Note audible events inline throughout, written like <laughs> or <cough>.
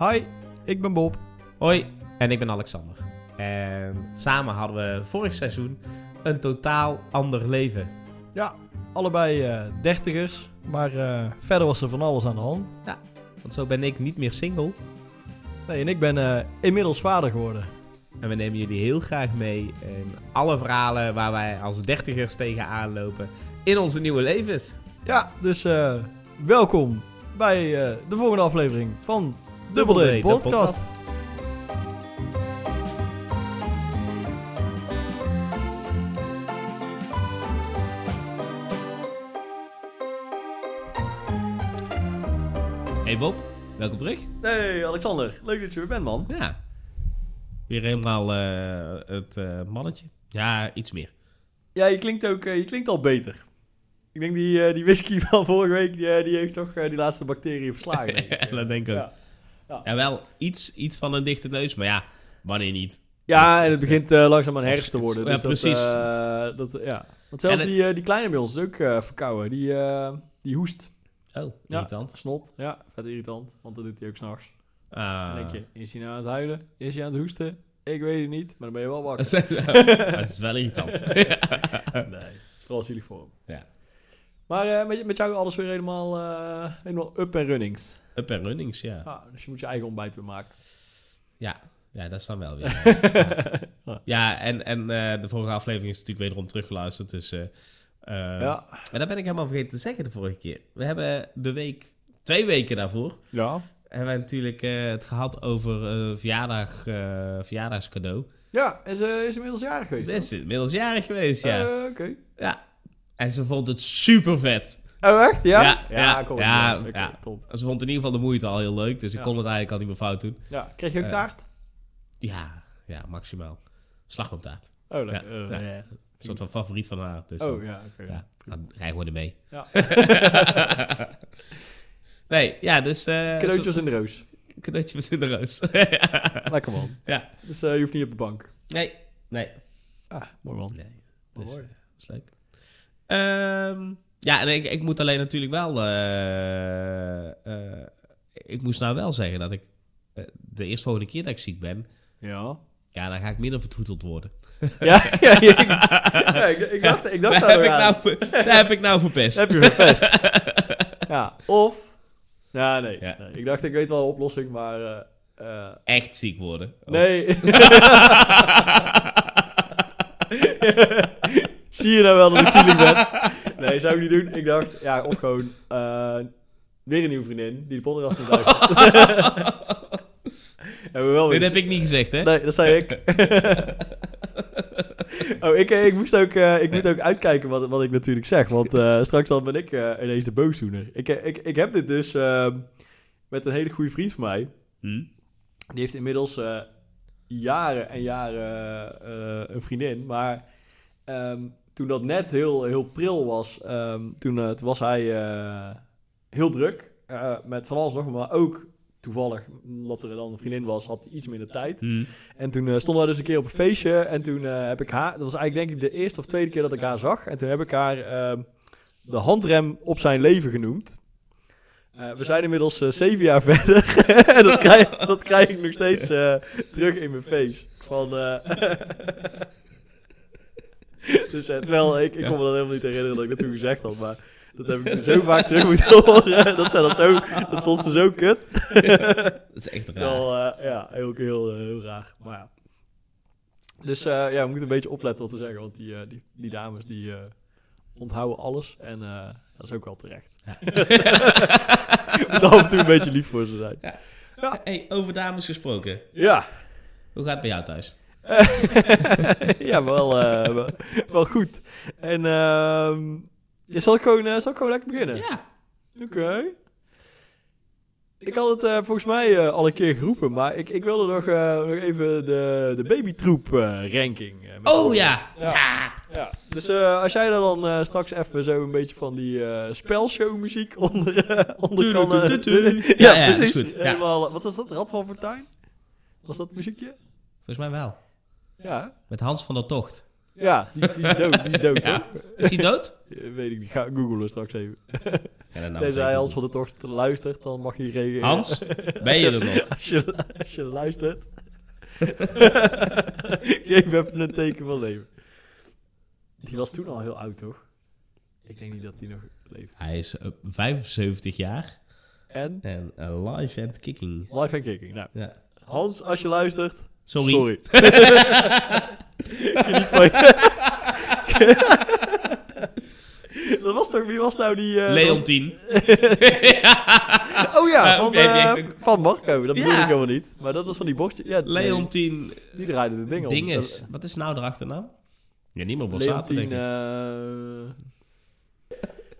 Hi, ik ben Bob. Hoi, en ik ben Alexander. En samen hadden we vorig seizoen een totaal ander leven. Ja, allebei eh, dertigers, maar eh, verder was er van alles aan de hand. Want zo ben ik niet meer single. Nee, en ik ben eh, inmiddels vader geworden. En we nemen jullie heel graag mee in alle verhalen waar wij als dertigers tegenaan lopen in onze nieuwe levens. Ja, dus welkom bij de volgende aflevering van Double Double D Podcast. Hey Bob, welkom terug. Hey Alexander, leuk dat je er bent man. Ja. Weer helemaal eh, het eh, mannetje. Ja, iets meer. Ja, je klinkt ook, eh, je klinkt al beter. Ik denk die, eh, die whisky <laughs> van vorige week, die, eh, die heeft toch eh, die laatste bacteriën verslagen. Denk ik. <laughs> Dat denk ik ook. Ja. Ja, wel iets, iets van een dichte neus, maar ja, wanneer niet? Ja, Dus, en het begint eh, langzaam aan herfst te worden. Ja, dus precies. Dat, eh, dat, ja. Want zelfs En het- die, eh, die kleine bij ons is ook verkouden. Die, die hoest. Oh, Ja. irritant. Snot. Ja, vet irritant. Want dat doet hij ook s'nachts. Ah. Dan denk je, is hij nou aan het huilen? Is hij aan het hoesten? Ik weet het niet, maar dan ben je wel wakker. <laughs> Het is wel irritant. <laughs> nee, het is vooral zielig voor hem. Ja. Maar eh, met, met jou alles weer helemaal, eh, helemaal up en runnings. Up en runnings, ja. Ah, dus je moet je eigen ontbijt weer maken. Ja, ja dat is dan wel weer. <laughs> ja. ja, en, en eh, de vorige aflevering is natuurlijk wederom teruggeluisterd. Dus, eh, eh, ja. En dat ben ik helemaal vergeten te zeggen de vorige keer. We hebben de week, twee weken daarvoor, Ja. hebben wij natuurlijk het gehad over verjaardag, verjaardagscadeau. Ja, ze is inmiddels jarig geweest. Is inmiddels jarig geweest, ja. Oké. ja. En ze vond het super vet. Oh, echt? Ja? Ja, ja, kom ja, ja, Oké, ja. top. Ze vond in ieder geval de moeite al heel leuk, dus ik kon het eigenlijk al niet meer fout doen. Ja, kreeg je ook Eh, taart? Ja, ja, maximaal. Slagroomtaart. Oh, leuk. ja, Eh, ja. Een soort van favoriet van haar. Dus Oh, dan- ja, oké. ja, dan rijden we er mee. Ja. <laughs> nee, ja, dus... eh Cadeautjes in de roos. Cadeautjes in de roos. <laughs> Lekker man. ja. Dus eh, je hoeft niet op de bank. Nee, nee. Ah, mooi man. nee. Dus, Mooi. eh, dat is leuk. Ehm, ja, en ik, ik moet alleen natuurlijk wel... eh, eh, ik moest nou wel zeggen dat ik... eh, de eerstvolgende keer dat ik ziek ben... Ja. Ja, dan ga ik minder vertroeteld worden. Ja, <laughs> ja, ik, ja, ik, ik dacht, ik dacht Daar heb, ik nou, daar heb ik nou verpest. Heb je verpest. <laughs> ja, of... Ja, nee, Ja. nee. Ik dacht, ik weet wel een oplossing, maar... Echt ziek worden. Of- nee. <laughs> Zie je nou wel dat ik zielig ben? <laughs> Nee, zou ik niet doen. Ik dacht, ja, of gewoon... eh, weer een nieuwe vriendin die de podcast niet luistert. Hebben we wel Dit heb ik niet gezegd, hè? Nee, dat zei ik. <laughs> oh, ik, ik moest ook, eh, ik moet ook uitkijken wat, wat ik natuurlijk zeg. Want eh, straks dan ben ik eh, ineens de boosdoener. Ik, eh, ik, ik heb dit dus ehm, met een hele goede vriend van mij. Hm? Die heeft inmiddels eh, jaren en jaren eh, een vriendin. Maar ehm, toen dat net heel, heel pril was, ehm, toen, toen was hij eh, heel druk. eh, met van alles nog, maar ook toevallig, omdat er dan een vriendin was, had hij iets minder tijd. Hm? En toen stonden we dus een keer op een feestje. En toen heb ik haar... Dat was eigenlijk denk ik de eerste of tweede keer dat ik haar zag. En toen heb ik haar ehm, de handrem op zijn leven genoemd. We zijn inmiddels zeven jaar <laughs> verder. en <laughs> dat krijg, dat krijg ik nog steeds terug in mijn face. Van... <laughs> <laughs> dus eh, terwijl ik, ik kon me dat helemaal niet herinneren dat ik dat toen gezegd had. Maar dat heb ik <laughs> zo vaak terug moeten horen. <laughs> dat, dat, zo, dat vond ze zo kut. Dat is echt raar. Wel, eh, ja, heel, heel, eh, heel raar. Maar ja. Dus eh, ja, we moeten een beetje opletten wat te zeggen. Want die, die, die dames die onthouden alles. En dat is ook wel terecht. Ja. Moet af en toe een beetje lief voor ze zijn. Hey, over dames gesproken. Ja. Hoe gaat het bij jou thuis? <laughs> ja, wel, eh, wel, wel goed. En ehm ja, zal, ik gewoon, eh, zal ik gewoon lekker beginnen? Ja. Oké. Ik had het eh, volgens mij al een keer geroepen, maar ik, ik wilde nog, nog even de, de babytroep ranking. Oh ja. Ja. Ja. Ja. Dus als jij er dan straks even zo een beetje van die spelshow muziek <laughs> onder, onder kan... <laughs> ja, Ja, precies. is goed. Helemaal, wat was dat? Rad van Fortuin? Was dat muziekje? Volgens mij wel. Ja. Met Hans van der Tocht. Ja, die, die is dood. Die is dood, Ja. Is hij dood? <laughs> Eh, Weet ik niet. Ga googlen straks even. En dan nou Tenzij betekent- Hans van de Tocht luistert, dan mag je reageren. Hans, <laughs> ben je er nog? Als je, als je luistert. <laughs> Geef even een teken van leven. Die was toen al heel oud, toch? Ik denk niet dat hij nog leeft. Hij is eh, 75 jaar En en eh, live and kicking. live en kicking. Nou, Ja. Hans, als je luistert. Sorry. Sorry. <laughs> Geniet van je. <laughs> Dat was toch, wie was nou die... eh, Leontien. <laughs> Oh ja, van, eh, van Marco. Dat bedoel Ja. ik helemaal niet. Maar dat was van die bordje. Ja, nee, Leontien die draaide de dingen om. Dinges. Dat- Wat is nou de achternaam? Ja, niet meer Borsato, denk ik. eh,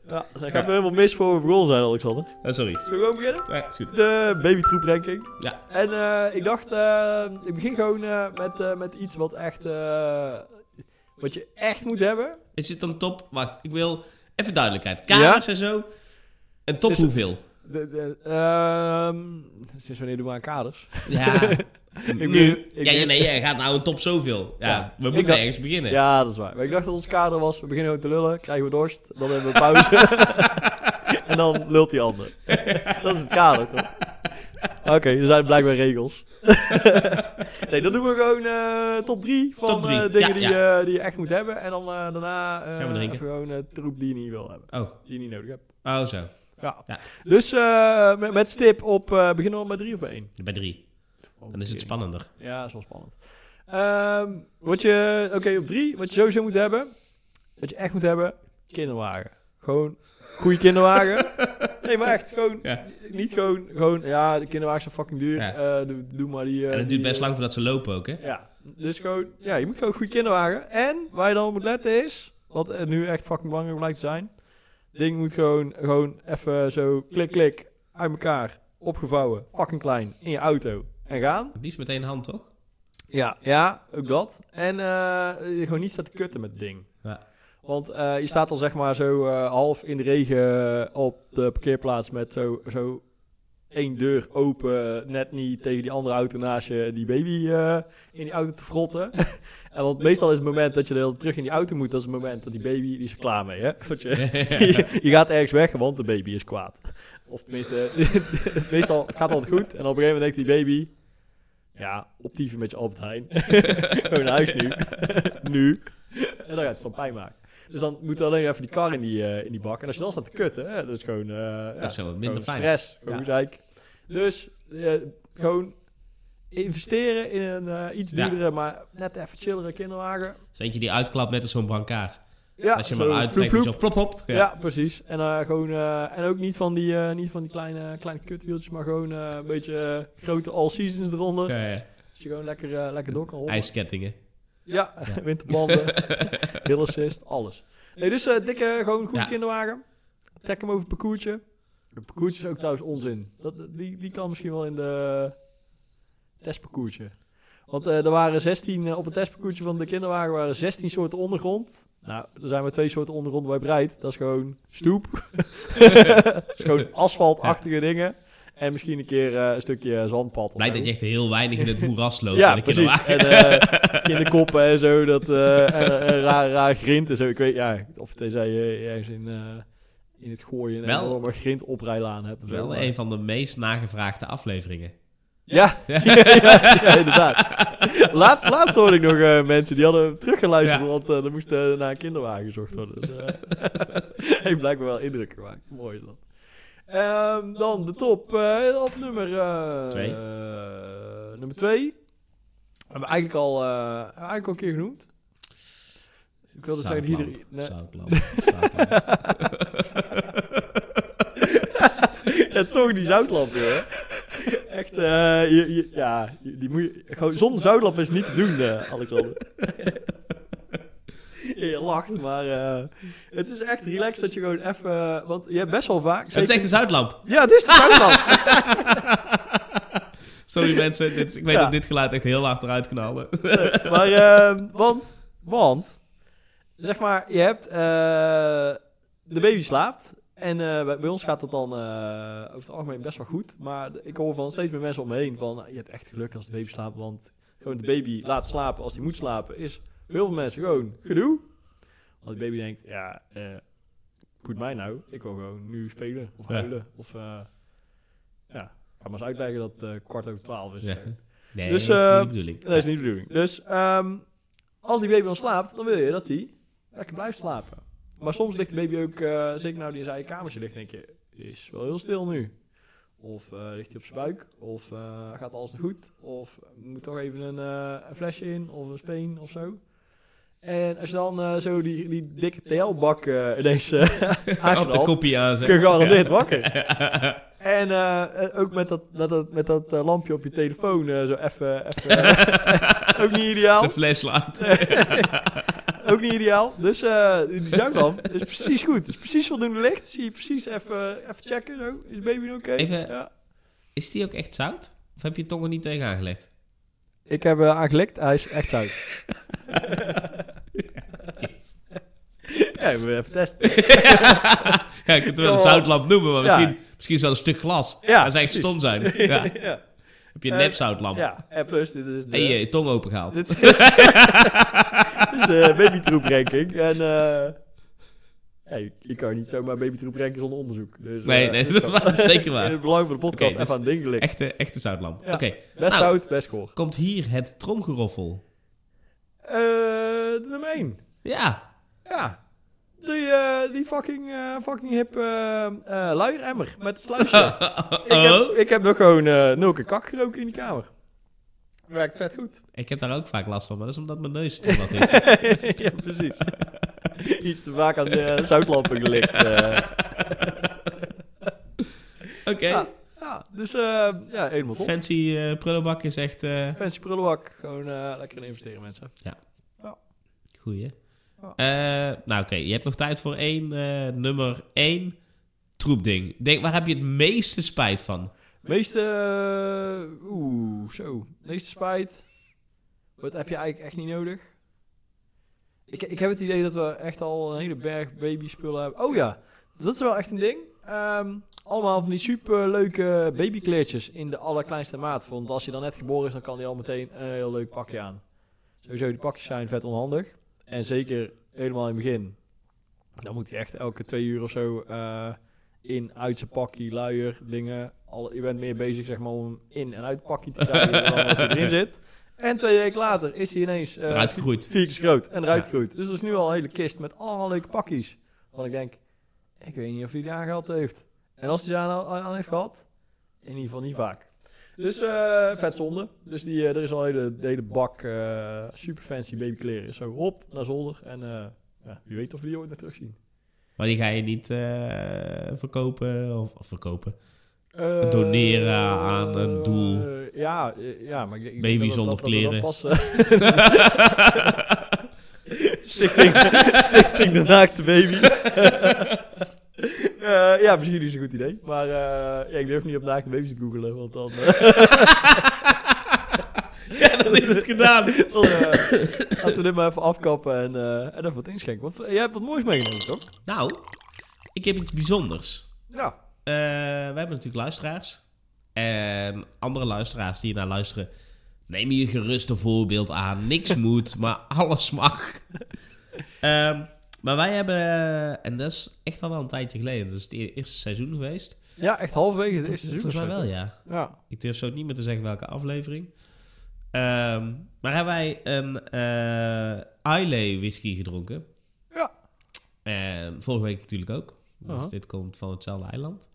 Ja, ik heb helemaal mis voor we begonnen zijn, Alexander. Oh, sorry. Zullen we gewoon beginnen? Ja, is goed. De babytroep ranking. Ja. En eh, ik dacht, eh, ik begin gewoon eh, met, eh, met iets wat echt, eh, wat je echt moet hebben. Is het dan top? Wacht, ik wil even duidelijkheid. Kamers en zo. En top Is- hoeveel? De, de, ehm, sinds wanneer doen we aan kaders? Ja. <laughs> Ik nu. ik ja, ja, nee, jij gaat nou een top zoveel. Ja, Ja, we moeten dacht- ergens beginnen. Ja, dat is waar. Maar ik dacht dat ons kader was, we beginnen gewoon te lullen, krijgen we dorst, dan hebben we pauze. <laughs> en dan lult die ander. <laughs> dat is het kader, toch? Oké, er zijn blijkbaar regels. nee, dan doen we gewoon eh, top 3 van Top eh, dingen ja, die, ja. eh, die je echt moet hebben. En dan daarna Gaan we drinken. gewoon troep die je niet wil hebben. Oh, Die je niet nodig hebt. oh zo. Ja. Ja. Dus eh, met, met stip op, eh, beginnen we met 3 of bij 1? Bij drie. Dan is het spannender. Ja, dat is wel spannend. Ehm, wat je, oké, op drie, wat je sowieso moet hebben, wat je echt moet hebben, kinderwagen. Gewoon goede kinderwagen. <laughs> nee, maar echt, gewoon, Ja. niet gewoon, gewoon, ja, de kinderwagens zijn fucking duur. Ja. eh, doe, doe maar die... eh, En het die, duurt best lang voordat ze lopen ook, hè? Ja, dus gewoon, ja, je moet gewoon een goede kinderwagen. En waar je dan op moet letten is, wat nu echt fucking belangrijk blijkt te zijn, ding moet gewoon, gewoon even zo klik, klik, uit elkaar, opgevouwen, fucking klein, in je auto en gaan. Het liefst meteen hand, toch? Ja, ja, ook dat. En eh, gewoon niet staat te kutten met het ding. Ja. Want eh, je staat dan zeg maar zo eh, half in de regen op de parkeerplaats met zo, zo één deur open, net niet tegen die andere auto naast je die baby eh, in die auto te frotten. <laughs> en want meestal is het moment dat je er terug in die auto moet, dat is het moment dat die baby, die is er klaar mee. Hè? Want je, <laughs> je, je gaat ergens weg, want de baby is kwaad. Of tenminste, <laughs> meestal het gaat altijd goed. En op een gegeven moment denkt die baby, ja, optieven met je Albert Heijn. Gewoon naar huis nu. nu. En dan gaat het dan pijn maken. Dus dan moet alleen even die kar in die, eh, in die bak. En als je dan staat te kutten, hè, dat is gewoon... eh, Dat is zo minder gewoon fijn. stress. Gewoon Ja. Dus eh, gewoon investeren in een eh, iets Ja. duurdere, maar net even chillere kinderwagen. Zo eentje die uitklapt net als zo'n brancard. Ja, als je zo, hem uittrekt, ploep, zo plop, plop. Ja, Ja. precies. En, eh, gewoon, eh, en ook niet van die, eh, niet van die kleine, kleine kutwieltjes, maar gewoon eh, een beetje grote all-seasons eronder. Ja, ja. Dat je gewoon lekker, lekker door kan hollen. IJskettingen. Ja, Ja. <laughs> winterbanden, <laughs> hill assist, alles. Nee, dus eh, dikke, gewoon goede Ja. kinderwagen. Trek hem over het parcoursje. Het parcoursje is ook trouwens onzin. Dat, die, die kan misschien wel in de testparcoursje. Want eh, er waren 16, eh, op het testparcoursje van de kinderwagen waren 16 soorten ondergrond. Nou, er zijn maar twee soorten ondergrond bij breid. Dat is gewoon stoep. <laughs> dat is gewoon asfaltachtige dingen. En misschien een keer eh, een stukje zandpad. of Blijkt zo. dat je echt heel weinig in het moeras loopt. Ja, bij de precies. kinderwagen. En eh, kinderkoppen en zo, dat, eh en, en raar, raar grind en zo. Ik weet, ja, of tenzij je ergens in, eh, in het gooien een Wel- enorme grind oprijlaan hebt. Of zo. Wel Maar- een van de meest nagevraagde afleveringen. Ja, <laughs> ja, ja, ja, inderdaad. Laatst, laatst hoorde ik nog eh, mensen die hadden teruggeluisterd, Ja. want eh, er moest eh, naar een kinderwagen gezocht worden. Dus, eh, <laughs> heeft blijkbaar wel indruk gemaakt. Mooi is dat. Ehm, dan de top eh, op nummer eh, Twee. nummer twee. Hebben we eigenlijk al, eh, eigenlijk al een keer genoemd. Dus ik wilde zeggen, iedereen... nee. <laughs> Ja, toch die zoutlamp, joh. Echt, je, je- ja, die moet je, gewoon zonder zoutlamp is het niet te doen, Alexander. <laughs> je lacht, maar eh, het is echt relaxed dat je gewoon even, want je hebt best wel vaak... Het is echt een zoutlamp. Ja, het is de zoutlamp. <laughs> Sorry mensen, dit, ik weet Ja. dat dit geluid echt heel hard eruit knallen. maar, ehm, want, want, zeg maar, je hebt, eh, de baby slaapt. En eh, bij, bij ons gaat dat dan over het algemeen best wel goed. Maar ik hoor van steeds meer mensen om me heen van, je hebt echt geluk als de baby slaapt. Want gewoon de baby laat slapen als hij moet slapen is heel veel mensen gewoon gedoe. Want de baby denkt, ja, eh boeit mij nou? Ik wil gewoon nu spelen of Ja. huilen. Of eh, ja, ga maar eens uitleggen dat het kwart over twaalf is. Ja. Nee, Dus, dat is niet de bedoeling. Dat is niet de bedoeling. Dus ehm, als die baby dan slaapt, dan wil je dat hij lekker blijft slapen. Maar soms ligt de baby ook, zeker nou die in zijn eigen kamertje ligt, denk je, is wel heel stil nu. Of ligt hij op zijn buik, of gaat alles goed, of moet toch even een, een flesje in, of een speen of zo. En als je dan eh, zo die, die dikke TL-bak eh, ineens uh, <laughs> Op de kopie aanzet. kun je gegarandeerd wakker. <laughs> En en ook met dat, met dat, met dat lampje op je telefoon, zo even, <laughs> ook niet ideaal. de flashlight. ook niet ideaal. Dus die zoutlamp is precies goed. is precies voldoende licht. Zie je precies even, even checken. Zo. Is baby oké? Even- Ja. Is die ook echt zout? Of heb je je tong er niet tegen aangelegd? Ik heb uh, aangelikt. Hij is echt zout. Yes. <laughs> ja, ik moet even testen. <laughs> Ja, je kunt het wel een zoutlamp noemen, maar Ja. misschien, misschien is wel een stuk glas. Ja, dat zou echt stom zijn. <laughs> Ja. ja. Heb je een Eh, nepzoutlamp? ja, en plus dit is de... En je, je tong opengehaald. Dit is, dit is ranking. En eh ja, je, kan niet zomaar babytroep ranken zonder onderzoek. Dus, Nee, eh, nee, <laughs> <laughs> dat is zeker waar. In het belang van de podcast Oké, dus- aan ding. Echte, echte zoutlamp. Ja. Oké, Best Nou. zout, best goor. komt hier het tromgeroffel. Eh, nummer 1. Ja. Ja. Die, eh, die fucking, eh, fucking hip luieremmer met het sluisje. <laughs> ik, heb, Oh. ik heb nog gewoon eh nul keer kak geroken in die kamer. Werkt vet goed. Ik heb daar ook vaak last van, maar dat is omdat mijn neus stil is. ja, precies. <laughs> Iets te vaak aan de zoutlampen gelikt. eh. <laughs> Oké. ja, ja, dus eh, ja, helemaal top. Fancy eh prullenbak is echt... eh Fancy prullenbak. Gewoon lekker in investeren, mensen. Goeie. Ja. Eh, nou oké, je hebt nog tijd voor één nummer één troepding. Denk, waar heb je het meeste spijt van? Meeste... eh, Oeh, zo. Meeste spijt. Wat heb je eigenlijk echt niet nodig? Ik, ik heb het idee dat we echt al een hele berg babyspullen hebben. Oh ja, dat is wel echt een ding. Ehm, allemaal van die super leuke babykleertjes in de allerkleinste maat. Want als je dan net geboren is, dan kan die al meteen een heel leuk pakje aan. Sowieso, die pakjes zijn vet onhandig. En zeker helemaal in het begin. Dan moet hij echt elke twee uur of zo eh, in, uit zijn pakje, luier, dingen. Al, je bent meer bezig zeg maar, om in en uit het pakje te krijgen dan hij erin <laughs> zit. En twee weken later is hij ineens eh, Eruit gegroeid. vier keer groot en eruit gegroeid. Dus er is nu al een hele kist met allemaal leuke pakjes. Want ik denk, ik weet niet of hij die aangehad heeft. En als hij die aan, aan heeft gehad, in ieder geval niet vaak. Dus eh vet zonde. Dus die, eh, er is al een hele, hele bak super fancy babykleren. Zo hop, naar zolder. En ja, wie weet of we die ooit nog terugzien. Maar die ga je niet verkopen of, of verkopen. Doneren aan een doel. Eh, ja, eh, ja, maar ik, ik Baby dat- zonder dat- dat- dat kleren. <laughs> stichting, stichting de naakte baby. <laughs> Eh, ja, misschien is het een goed idee. Maar ja, ik durf niet op naakte baby's te googelen, want dan... <laughs> ja, dan is het gedaan. dan laten we dit maar even afkappen en, en even wat inschenken. Want jij hebt wat moois meegenomen, toch? Nou, ik heb iets bijzonders. Ja. We hebben natuurlijk luisteraars. En andere luisteraars die naar luisteren. Neem je gerust een voorbeeld aan. Niks <laughs> moet, maar alles mag. Ehm, maar wij hebben, en dat is echt al wel een tijdje geleden. Dat is het e- eerste seizoen geweest. Ja, echt halverwege het eerste seizoen. Volgens mij wel, ja. Ja. Ik durf zo niet meer te zeggen welke aflevering. Ehm, maar hebben wij een eh Islay whisky gedronken. Ja. En vorige week natuurlijk ook. Dus dit komt van hetzelfde eiland.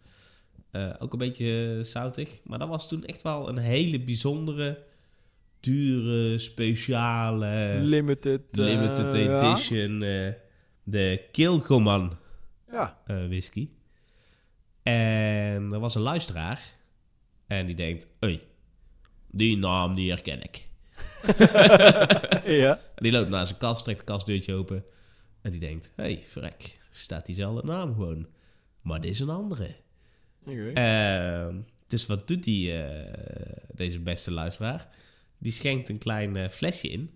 Eh, ook een beetje zoutig. Maar dat was toen echt wel een hele bijzondere, dure, speciale, Limited. eh, limited edition. eh, de Kilcoman Ja. whisky. En er was een luisteraar. En die denkt, hé, die naam die herken ik. <laughs> ja. Die loopt naar zijn kast, trekt de kastdeurtje open. En die denkt, hé, hey, frek, staat diezelfde naam gewoon. Maar dit is een andere. Ehm, dus wat doet die, eh, deze beste luisteraar? Die schenkt een klein eh, flesje in.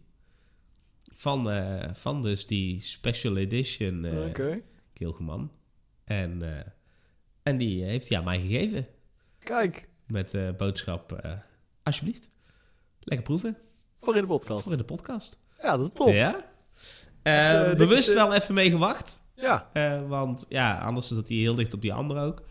Van, eh, van dus die special edition eh Oké. Kilgeman. En, en die heeft hij aan mij gegeven. Kijk, Met de boodschap, alsjeblieft, lekker proeven. voor in de podcast. Voor in de podcast. Ja, dat is top. Ja? Eh, Eh, bewust is, eh, wel even mee gewacht. Ja. eh, want ja, anders zat hij heel dicht op die andere ook.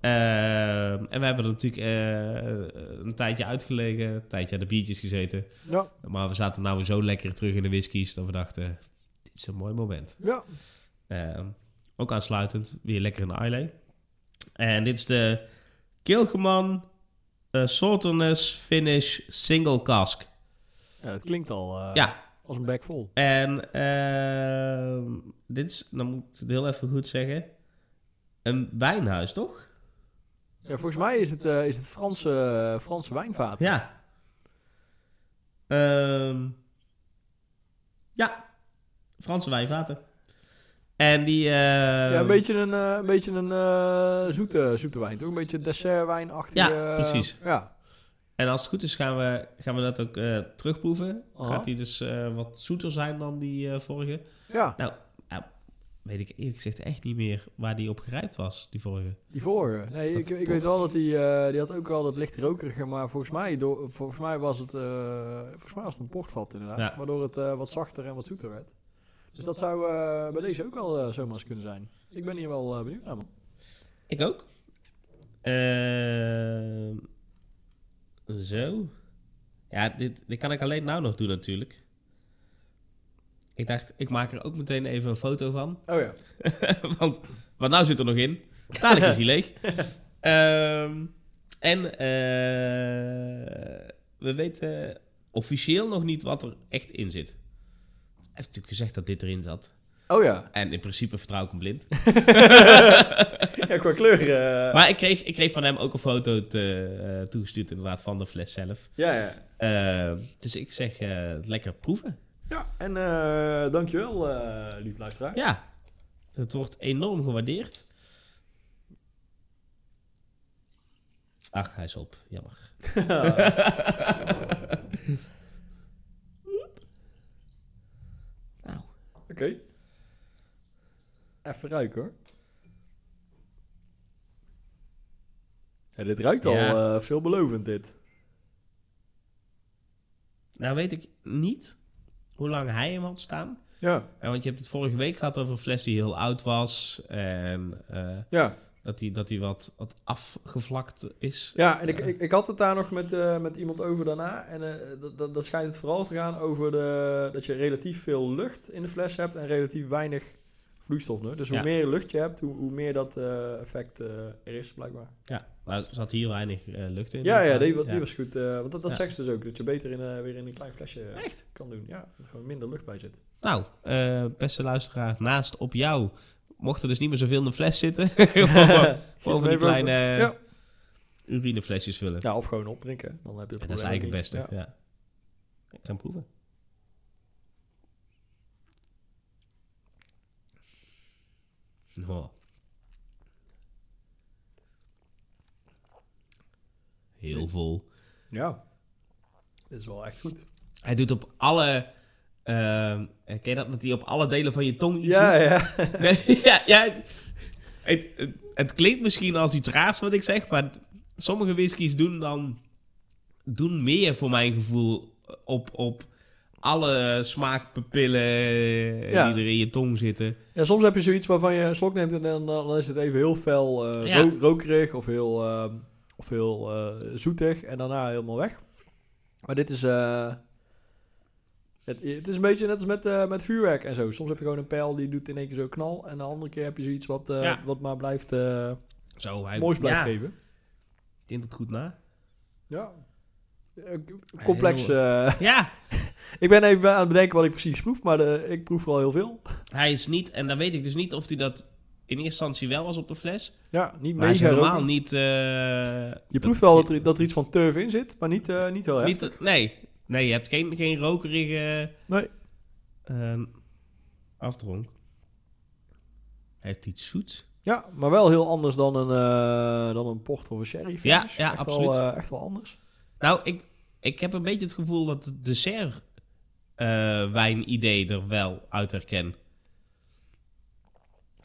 Eh, en we hebben er natuurlijk eh, een tijdje uitgelegen. Een tijdje aan de biertjes gezeten. Ja. Maar we zaten nou weer zo lekker terug in de whiskies. Dat we dachten, dit is een mooi moment. Ja. Eh, ook aansluitend, weer lekker in de Islay. En dit is de Kilgeman uh, Salterness Finish Single Cask. Ja, dat klinkt al eh, Ja, als een bek vol. en ehm, dit is, dan moet ik het heel even goed zeggen, een wijnhuis, toch? Ja, volgens mij is het, eh, is het Franse, Franse wijnvaat. Ja. Ehm, ja, Franse wijnvaten. En die... eh, Ja, een beetje een, eh, een, beetje een eh, zoete, zoete wijn, toch? Een beetje dessertwijnachtige... Ja, eh, precies. Ja. En als het goed is, gaan we, gaan we dat ook eh, terugproeven. Aha. Gaat die dus eh, wat zoeter zijn dan die eh, vorige? ja, Nou, nou, weet ik eerlijk gezegd echt niet meer waar die op gerijpt was, die vorige. die vorige. Nee, ik, ik weet wel dat die, die had ook wel dat licht rokerige, maar volgens mij, door, volgens mij was het, volgens mij was het een portvat inderdaad. Ja. Waardoor het wat zachter en wat zoeter werd. Dus dat zou bij deze ook wel zomaar eens kunnen zijn. Ik ben hier wel benieuwd naar, man. Ik ook. Ehm, zo. Ja, dit, dit kan ik alleen nou nog doen natuurlijk. Ik dacht, ik maak er ook meteen even een foto van. Oh ja. <laughs> Want wat nou zit er nog in? Dadelijk is hij leeg. <laughs> Ehm, en eh, we weten officieel nog niet wat er echt in zit. Hij heeft natuurlijk gezegd dat dit erin zat. Oh ja. En in principe vertrouw ik hem blind. <laughs> ja, qua kleur. eh, Maar ik kreeg, ik kreeg van hem ook een foto te, eh, toegestuurd inderdaad van de fles zelf. ja, ja. Ehm, dus ik zeg eh, lekker proeven. Ja, en eh dankjewel, eh lief luisteraar. Ja, het wordt enorm gewaardeerd. Ach, hij is op. Jammer. <laughs> nou, Oké. Even ruiken hoor. Ja, dit ruikt al eh, veelbelovend dit. nou weet ik niet hoe lang hij hem had staan. Ja, want je hebt het vorige week gehad over een fles die heel oud was. En eh, ja. dat die, dat die wat, wat afgevlakt is. ja en ik, ik, ik had het daar nog met, eh, met iemand over daarna. En eh, dat, dat, dat schijnt het vooral te gaan over de, dat je relatief veel lucht in de fles hebt en relatief weinig vloeistof. Dus hoe Ja. meer lucht je hebt, hoe, hoe meer dat eh, effect eh, er is, blijkbaar. Ja, maar er zat hier weinig eh, lucht in. Ja, ja, die, wa- Ja. die was goed. want dat, dat Ja. zeggen ze dus ook, dat je beter in, weer in een klein flesje Echt? kan doen. Ja, dat er gewoon minder lucht bij zit. Nou, beste luisteraar, naast op jou mocht er dus niet meer zoveel in de fles zitten. <laughs> <laughs> Gewoon die kleine Ja. urineflesjes vullen. Ja, of gewoon opdrinken. Dan heb je En het dat is eigenlijk het beste. Ja. Ja. Ik ga hem proeven. Oh. Heel vol. Ja. Dit is wel echt goed. Hij doet op alle... ehm, ken je dat? Dat hij op alle delen van je tong iets Ja, doet? ja. <laughs> Nee, ja, ja. Het, het, het klinkt misschien als iets raars wat ik zeg, maar sommige whiskies doen dan doen meer voor mijn gevoel op, op alle smaakpapillen Ja. die er in je tong zitten. ja, soms heb je zoiets waarvan je een slok neemt en dan, dan is het even heel fel eh, Ja. ro- rokerig of heel, ehm, of heel eh, zoetig en daarna helemaal weg. Maar dit is... eh, het, het is een beetje net als met, eh, met vuurwerk en zo. Soms heb je gewoon een pijl die doet in één keer zo knal. En de andere keer heb je zoiets wat, eh, Ja. wat maar blijft, eh Zo, hij moois blijft ja, geven. Tint het goed na. Ja. Eh, Complex. Eh, Ja, ik ben even aan het bedenken wat ik precies proef, maar de, ik proef wel heel veel. hij is niet, en dan weet ik dus niet of hij dat in eerste instantie wel was op de fles. Ja, niet Maar hij is mega helemaal rokerig. niet... eh, Je proeft wel dat er, dat er iets van turf in zit, maar niet, eh, niet heel erg. Niet, nee, nee, je hebt geen, geen rokerige Nee. ehm afdronk. Hij heeft iets zoets. Ja, maar wel heel anders dan een, eh, dan een port of een sherry. Ja, finish. ja, echt absoluut. Wel, eh, echt wel anders. Nou, ik, ik heb een beetje het gevoel dat het dessert eh wijn-idee er wel uit herken.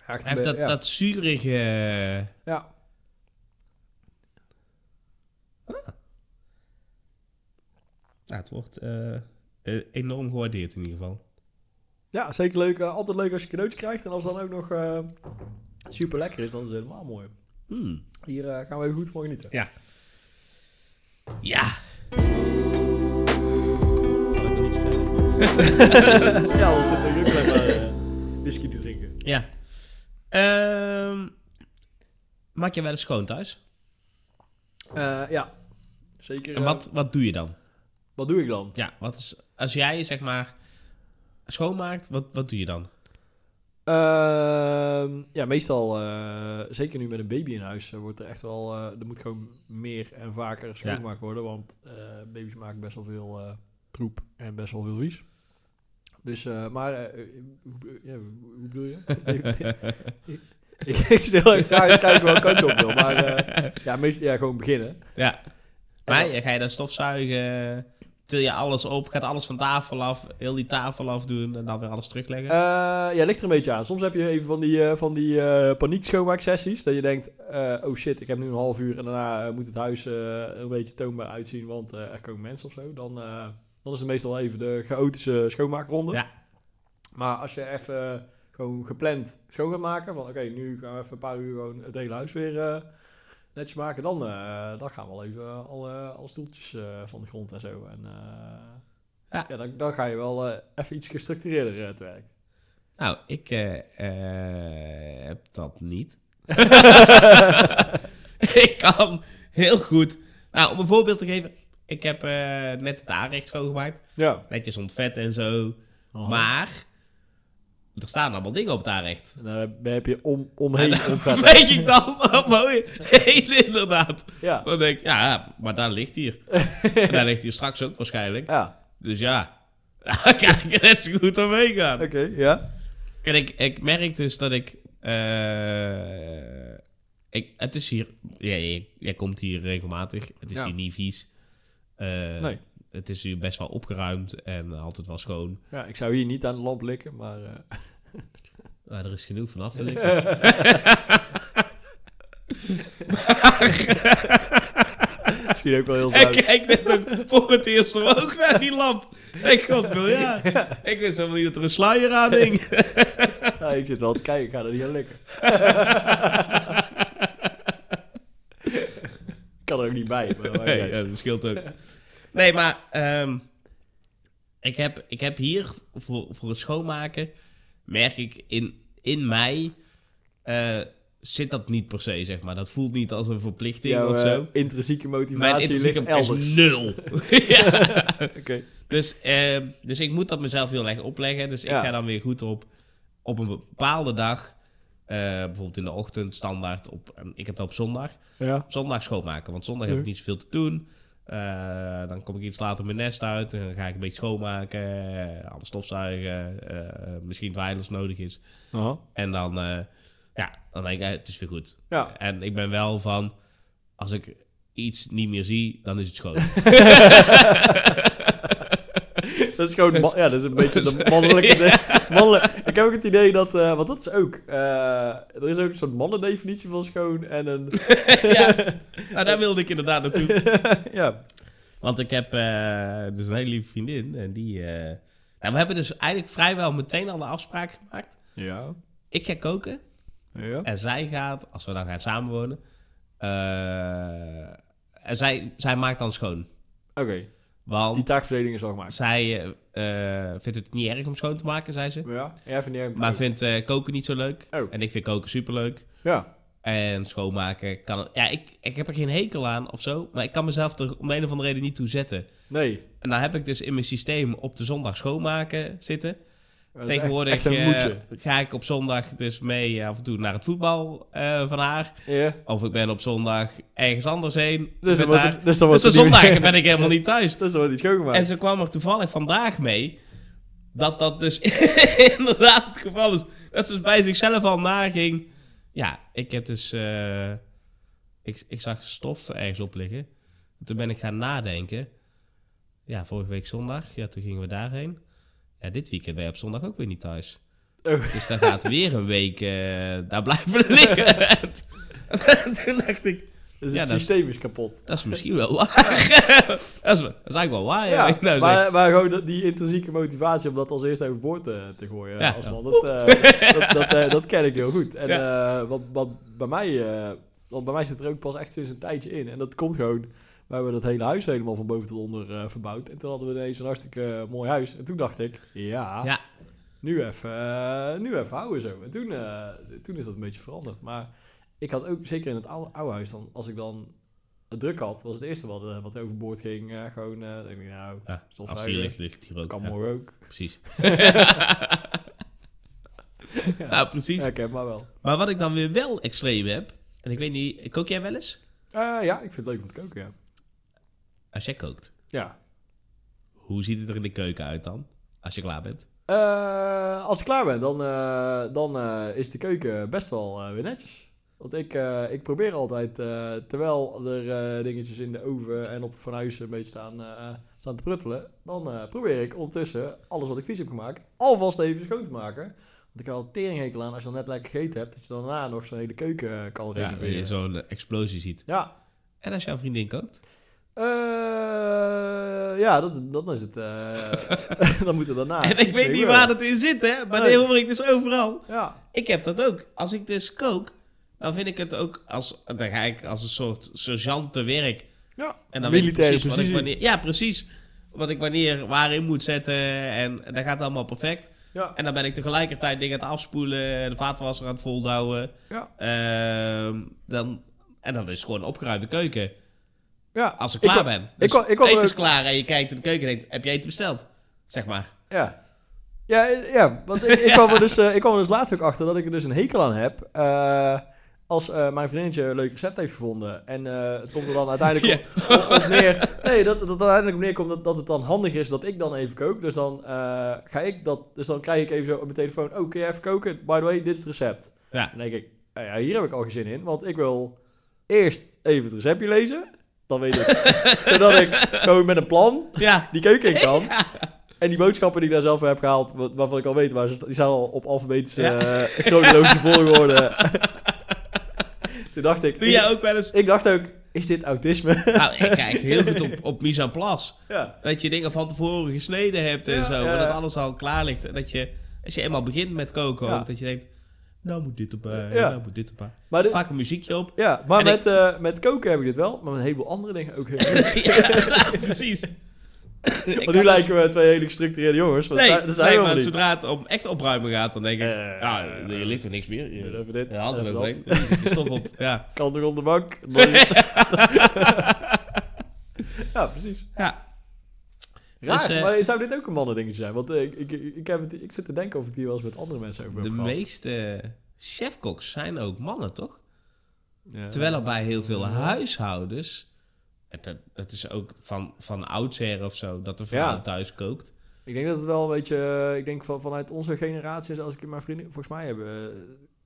Hij heeft dat, ja. dat zurige... ja. Nou, het wordt eh, eh, enorm gewaardeerd in ieder geval. Ja, zeker leuk. eh, altijd leuk als je cadeautje krijgt. En als het dan ook nog eh, super lekker is, dan is het helemaal mooi. Hmm. Hier eh, gaan we even goed van genieten. Ja. Ja. <laughs> ja, dan zit ik ook alleen maar eh, whisky te drinken. Ja. Ehm, maak je wel eens schoon thuis? Eh, ja, zeker. En eh, wat, wat doe je dan? wat doe ik dan? Ja, wat is, als jij zeg maar schoonmaakt, wat, wat doe je dan? Ehm, ja, meestal, eh, zeker nu met een baby in huis, eh, wordt er echt wel, eh, er moet gewoon meer en vaker schoongemaakt worden, want eh, baby's maken best wel veel eh, troep en best wel veel vies. Dus, eh, maar, eh, hoe, ja, hoe bedoel je? <laughs> <laughs> ik, ik zit heel erg graag kijken welke kant je op wil, maar eh, ja, meestal ja, gewoon beginnen. Ja. Maar ga je dan stofzuigen? Til je alles op? Gaat alles van tafel af? Heel die tafel afdoen en dan weer alles terugleggen? Eh, ja, ligt er een beetje aan. Soms heb je even van die, eh, van die eh, paniek schoonmaaksessies. Dat je denkt, eh, oh shit, ik heb nu een half uur en daarna eh, moet het huis eh, een beetje toonbaar uitzien, want eh, er komen mensen of zo. Dan, eh, dan is het meestal even de chaotische schoonmaakronde. Ja. Maar als je even gewoon gepland schoon gaat maken, van oké, nu gaan we even een paar uur gewoon het hele huis weer eh, netjes maken, dan, eh, dan gaan we wel even alle, alle stoeltjes eh, van de grond en zo. En, eh, Ja. ja. dan, dan ga je wel eh, even iets gestructureerder eh, te werk. Nou, ik eh, eh, heb dat niet. <laughs> <laughs> ik kan heel goed... Nou, om een voorbeeld te geven. Ik heb eh, net het aanrecht schoongemaakt. Ja. Netjes ontvet en zo. Maar... Er staan allemaal dingen op het aanrecht. En daar heb je om, omheen En ontvetten. weet ik dan <laughs> mooi heen inderdaad. Ja. Dan denk ik, ja, maar daar ligt hier. En <laughs> daar ligt hier straks ook waarschijnlijk. Ja, Dus ja, <laughs> daar kan ik er net zo goed aan meegaan. oké, ja. En ik, ik merk dus dat ik, eh, ik... Het is hier... Jij, jij komt hier regelmatig. Het is Ja. hier niet vies. Eh, Nee. Het is hier best wel opgeruimd en altijd wel schoon. ja. Ik zou hier niet aan de lamp likken, maar... <laughs> Nou, er is genoeg van af te likken. <laughs> misschien ook wel heel Ik kijk net ook voor het eerst ook naar die lamp. Ik god miljard. <laughs> Ik wist helemaal niet dat er een sluier aan hing. Ja, ik zit wel te kijken, ik ga er niet aan likken. Ik kan er ook niet bij. Maar, Nee, ja. dat scheelt ook. <laughs> Nee, maar ehm, ik, heb, ik heb hier voor, voor het schoonmaken, merk ik in, in mij, eh, zit dat niet per se, zeg maar. Dat voelt niet als een verplichting Jouw of zo. intrinsieke Mijn motivatie intrinsieke ligt is nul. <laughs> ja. Dus, ehm, dus ik moet dat mezelf heel erg opleggen. Dus ik ga dan weer goed op, op een bepaalde dag, eh, bijvoorbeeld in de ochtend, standaard op, ik heb dat op zondag, Ja. zondag schoonmaken. Want zondag heb ik niet zoveel te doen. Eh, dan kom ik iets later mijn nest uit. En dan ga ik een beetje schoonmaken. Uh, alles stofzuigen. eh, misschien dweilen als nodig is. En dan, eh, ja, dan denk ik, eh, het is weer goed. Ja. En ik ben wel van, als ik iets niet meer zie, dan is het schoon. <laughs> <laughs> Dat is gewoon, ja, dat is een beetje <laughs> de mannelijke... <laughs> de- mannelijk- Ik heb ook het idee dat, eh, want dat is ook, eh, er is ook een soort mannendefinitie van schoon en een, ja, nou, daar wilde ik inderdaad naartoe. ja. Want ik heb eh, dus een hele lieve vriendin. En die... nou, we hebben dus eigenlijk vrijwel meteen al de afspraak gemaakt. Ja. Ik ga koken. Ja. En zij gaat, als we dan gaan samenwonen, en zij, zij maakt dan schoon. Oké, Want taakverdeling is al gemaakt. zij eh, eh, vindt het niet erg om schoon te maken, zei ze. Ja, ja vind jij Maar vindt eh, koken niet zo leuk. Oh. En ik vind koken superleuk. Ja, En schoonmaken kan... Ja, ik, ik heb er geen hekel aan of zo. Maar ik kan mezelf er om de een of andere reden niet toe zetten. nee. En dan heb ik dus in mijn systeem op de zondag schoonmaken zitten. Tegenwoordig eh, ga ik op zondag dus mee eh, af en toe naar het voetbal eh, van haar. Of ik ben op zondag ergens anders heen Dus met haar. het- dus dus de meer- ben ik helemaal niet thuis. <laughs> Dus dan wordt iets. En ze kwam er toevallig vandaag mee dat dat dus <laughs> inderdaad het geval is. Dat ze bij zichzelf al naging. Ja, ik heb dus... eh, ik, ik zag stof ergens op liggen. Toen ben ik gaan nadenken. Ja, vorige week zondag. Ja, toen gingen we daarheen. Ja, dit weekend ben je op zondag ook weer niet thuis. Oh. Dus dan gaat weer een week eh, daar blijven liggen. En <laughs> toen dacht ik... Dus Ja, het is- systeem is kapot. Dat is misschien wel waar. <laughs> dat, is, dat is eigenlijk wel waar, ja. Ja, <laughs> Nou, maar, maar gewoon die intrinsieke motivatie om dat als eerste overboord te, te gooien Ja. als man, dat, eh, dat, dat, eh, dat ken ik heel goed. En wat, wat bij mij, want bij mij zit er ook pas echt sinds een tijdje in. En dat komt gewoon, we hebben dat hele huis helemaal van boven tot onder eh, verbouwd. En toen hadden we ineens een hartstikke eh, mooi huis. En toen dacht ik, ja, Ja, nu even, eh, nu even houden zo. En toen, toen is dat een beetje veranderd. Maar ik had ook, zeker in het oude, oude huis, dan, als ik dan het druk had, was het eerste wat, wat overboord ging. gewoon, eh denk ik, nou, ja. ligt, ligt hier ook. kan ja, morgen ook. precies. <laughs> <laughs> Nou, precies. Ja, ik heb maar wel. Maar wat ik dan weer wel extreem heb... En ik weet niet, kook jij wel eens? Ja, ik vind het leuk om te koken, ja. Als jij kookt, Ja. hoe ziet het er in de keuken uit dan? Als je klaar bent. Eh, als ik klaar ben, dan, eh, dan eh, is de keuken best wel eh, weer netjes. Want ik, eh, ik probeer altijd, eh, terwijl er eh, dingetjes in de oven en op het fornuis een beetje staan, eh, staan te pruttelen, dan eh, probeer ik ondertussen alles wat ik vies heb gemaakt, alvast even schoon te maken. Want ik heb al teringhekel aan als je dan net lekker gegeten hebt, dat je daarna nog zo'n hele keuken eh, kan Ja, dat renoveren. je zo'n eh, explosie ziet. Ja, En als jouw vriendin kookt? Eh, ja, dat, dan is het. eh, <laughs> dan moet het daarna. en ik weet niet waar het in zit, hè? Maar Nee. hoor ik dus overal. Ja, Ik heb dat ook. Als ik dus kook, dan vind ik het ook als... Dan ga ik als een soort sergeant te werk. ja. En dan weet ik militaire precies wat ik wanneer... Ja, precies. Wat ik wanneer waarin moet zetten. En dat gaat allemaal perfect. Ja, En dan ben ik tegelijkertijd dingen aan het afspoelen. De vaatwasser aan het voldouwen. ja, Ehm, dan, en dan is het gewoon een opgeruimde keuken. Ja. Als ik klaar ben. Dus ik ik eten is klaar en je kijkt in de keuken en denkt... Heb jij eten besteld? Zeg maar. Ja. Ja, ja, want ik, ik, <laughs> kwam er dus, eh, ik kwam er dus laatst ook achter dat ik er dus een hekel aan heb. eh, als eh, mijn vriendinnetje een leuk recept heeft gevonden. En het komt er dan uiteindelijk <laughs> op, op- op neer. Nee, dat, dat het uiteindelijk op neerkomt dat, dat het dan handig is dat ik dan even kook. Dus dan ga ik dat. Dus dan krijg ik even zo op mijn telefoon. Oh, kun je even koken? By the way, dit is het recept. Ja. Dan denk ik, nou ja, hier heb ik al geen zin in. Want ik wil eerst even het receptje lezen. Dan weet ik. <laughs> zodat ik gewoon met een plan Ja. die keuken in kan. <laughs> En die boodschappen die ik daar zelf heb gehaald, wa- waarvan ik al weet waar ze sta- die staan al op alfabetische Ja. eh, chronologische volgorde. <laughs> Toen dacht ik, Doe jij ook wel eens... ik dacht ook, is dit autisme? Nou, ik echt heel goed op, op mise en place. ja. Dat je dingen van tevoren gesneden hebt en Ja, zo. maar dat alles al klaar ligt. En dat je, als je eenmaal begint met koken ook, dat je denkt... Nou moet dit erbij, Ja. nou moet dit erbij. Maar, dit- Vaak een muziekje op. ja, maar En met, eh, met koken heb ik dit wel, maar met een heleboel andere dingen ook heel <laughs> ja, precies. Want nu had lijken we twee hele gestructureerde jongens. Nee, dat zijn, nee maar niet. zodra het om echt opruimen gaat, dan denk ik... Eh, ja, er ligt er niks meer. Je, Even dit, je hand eroverheen. Er zit je stof op. Ja. <laughs> Kan nog onder de bank. <laughs> Ja, precies. ja. Raar, Dus, eh, maar zou dit ook een mannendingetje zijn? Want eh, ik, ik, ik, heb het, ik zit te denken of ik hier wel eens met andere mensen over heb De meeste chefkoks zijn ook mannen, toch? Ja. Terwijl er bij heel veel huishoudens... Het, het- is ook van, van oudsher of zo, dat de vrouw Ja. thuis kookt. Ik denk dat het wel een beetje, eh, ik denk van, vanuit onze generatie, als ik in mijn vrienden, volgens mij hebben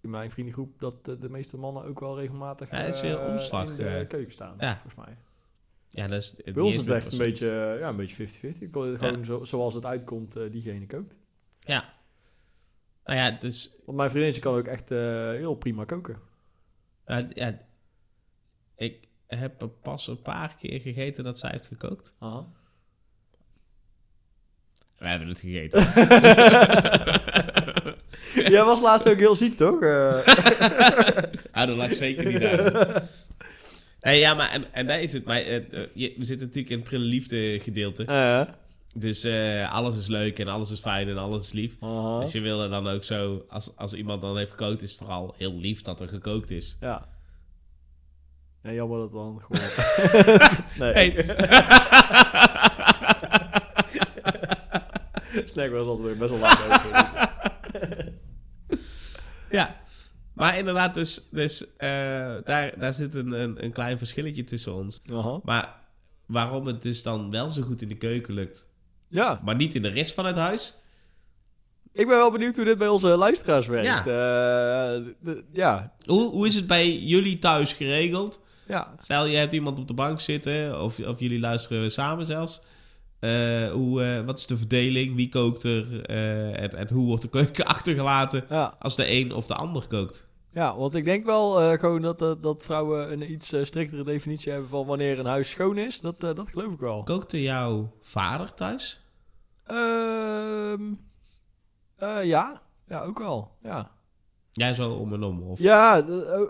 in mijn vriendengroep, dat de meeste mannen ook wel regelmatig Ja, het is weer omslag, in de keuken staan, Ja. volgens mij. Ja, dat is... Bij ons is het echt een beetje, eh, ja, een beetje 50-50. Ik wil Gewoon zo, zoals het uitkomt, eh, diegene kookt. Ja. Nou ja, dus... Want mijn vriendinnetje kan ook echt eh, heel prima koken. ja, ja, ik heb er pas een paar keer gegeten dat zij heeft gekookt. Aha. We hebben het gegeten. <laughs> <laughs> Jij was laatst ook heel ziek, toch? <laughs> Ah, dat lag zeker niet aan. Nee, ja, maar en, en daar is het. Maar, eh, eh, je, we zitten natuurlijk in het prille liefde gedeelte. eh, Dus eh, alles is leuk en alles is fijn en alles is lief. aha. Dus je wil er dan ook zo, als, als iemand dan heeft gekookt, is het vooral heel lief dat er gekookt is. Ja. ja. Jammer dat het dan gewoon... <laughs> nee, Hey, <laughs> snack was altijd best wel laat <laughs> ja. Maar inderdaad, dus, dus eh, daar, daar zit een, een, een klein verschilletje tussen ons. Maar waarom het dus dan wel zo goed in de keuken lukt, Ja, maar niet in de rest van het huis? ik ben wel benieuwd hoe dit bij onze luisteraars werkt. Ja. Eh, de- ja. Hoe, hoe is het bij jullie thuis geregeld? ja. Stel, je hebt iemand op de bank zitten, of, of jullie luisteren samen zelfs. Eh, hoe, wat is de verdeling? Wie kookt er? en, en hoe wordt de keuken <laughs> achtergelaten Ja. als de een of de ander kookt? Ja, want ik denk wel eh, gewoon dat, dat, dat vrouwen een iets eh, striktere definitie hebben van wanneer een huis schoon is. Dat, eh, dat geloof ik wel. Kookte jouw vader thuis? Ehm eh, ja. ja, ook wel. Ja, Jij zo om en om? Of? ja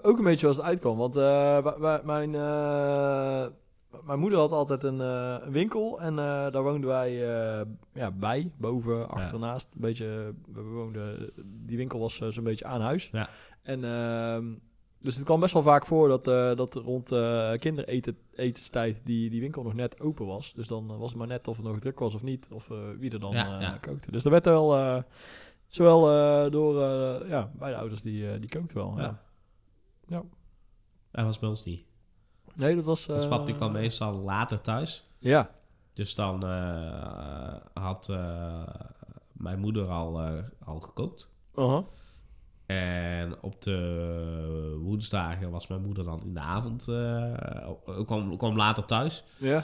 ook een beetje zoals het uitkwam. Want wa- wa- mijn, mijn moeder had altijd een, een winkel en daar woonden wij ja, bij, boven, achternaast. Een beetje, we woonden, die winkel was zo'n beetje aan huis. Ja. En ehm, dus het kwam best wel vaak voor dat, eh, dat rond eh kinderetenstijd die, die winkel nog net open was. Dus dan was het maar net of het nog druk was of niet, of eh, wie er dan Ja, eh, ja. kookte. Dus er werd wel, eh, zowel eh, door eh, ja, beide ouders die, eh, die kookten wel. Ja. Ja. Dat was bij ons niet. Nee, dat was... Ons eh, pap die kwam meestal later thuis. Ja, Dus dan eh, had eh, mijn moeder al, eh, al gekookt. uh En op de woensdagen was mijn moeder dan in de avond... eh, kwam, kwam later thuis. ja.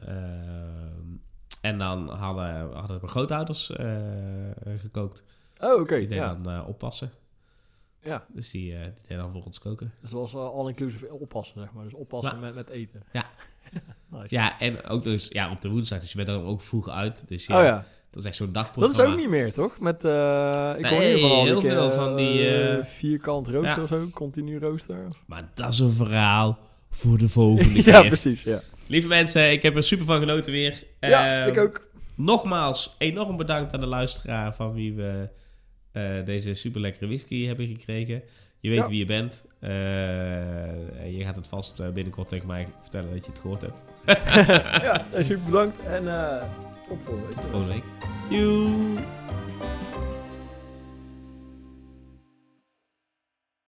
Ehm, en dan hadden, hadden mijn grootouders eh, gekookt. Oh, oké. Die deden ja. dan eh, oppassen. Ja, Dus die, die deden dan voor ons koken. dus was all-inclusive oppassen, zeg maar. Dus oppassen Ja. met, met eten. Ja. <laughs> nice. Ja, en ook dus ja, op de woensdag. Dus je bent dan ook vroeg uit. Dus ja, Oh ja, dat is echt zo'n dat dagprogramma. is ook niet meer, toch? Met, eh ik hoor Nee, van al heel die, veel eh, van die, vierkant rooster ja. of zo, continu rooster. Maar dat is een verhaal voor de volgende <laughs> ja, keer. precies, ja. Lieve mensen, ik heb er super van genoten weer. ja, Ehm, ik ook. Nogmaals, enorm bedankt aan de luisteraar van wie we eh, deze super lekkere whisky hebben gekregen. Je weet Ja. wie je bent. Eh, je gaat het vast eh, binnenkort tegen mij vertellen dat je het gehoord hebt. <laughs> ja, super bedankt en tot volgende week. Tot volgende week. Joe.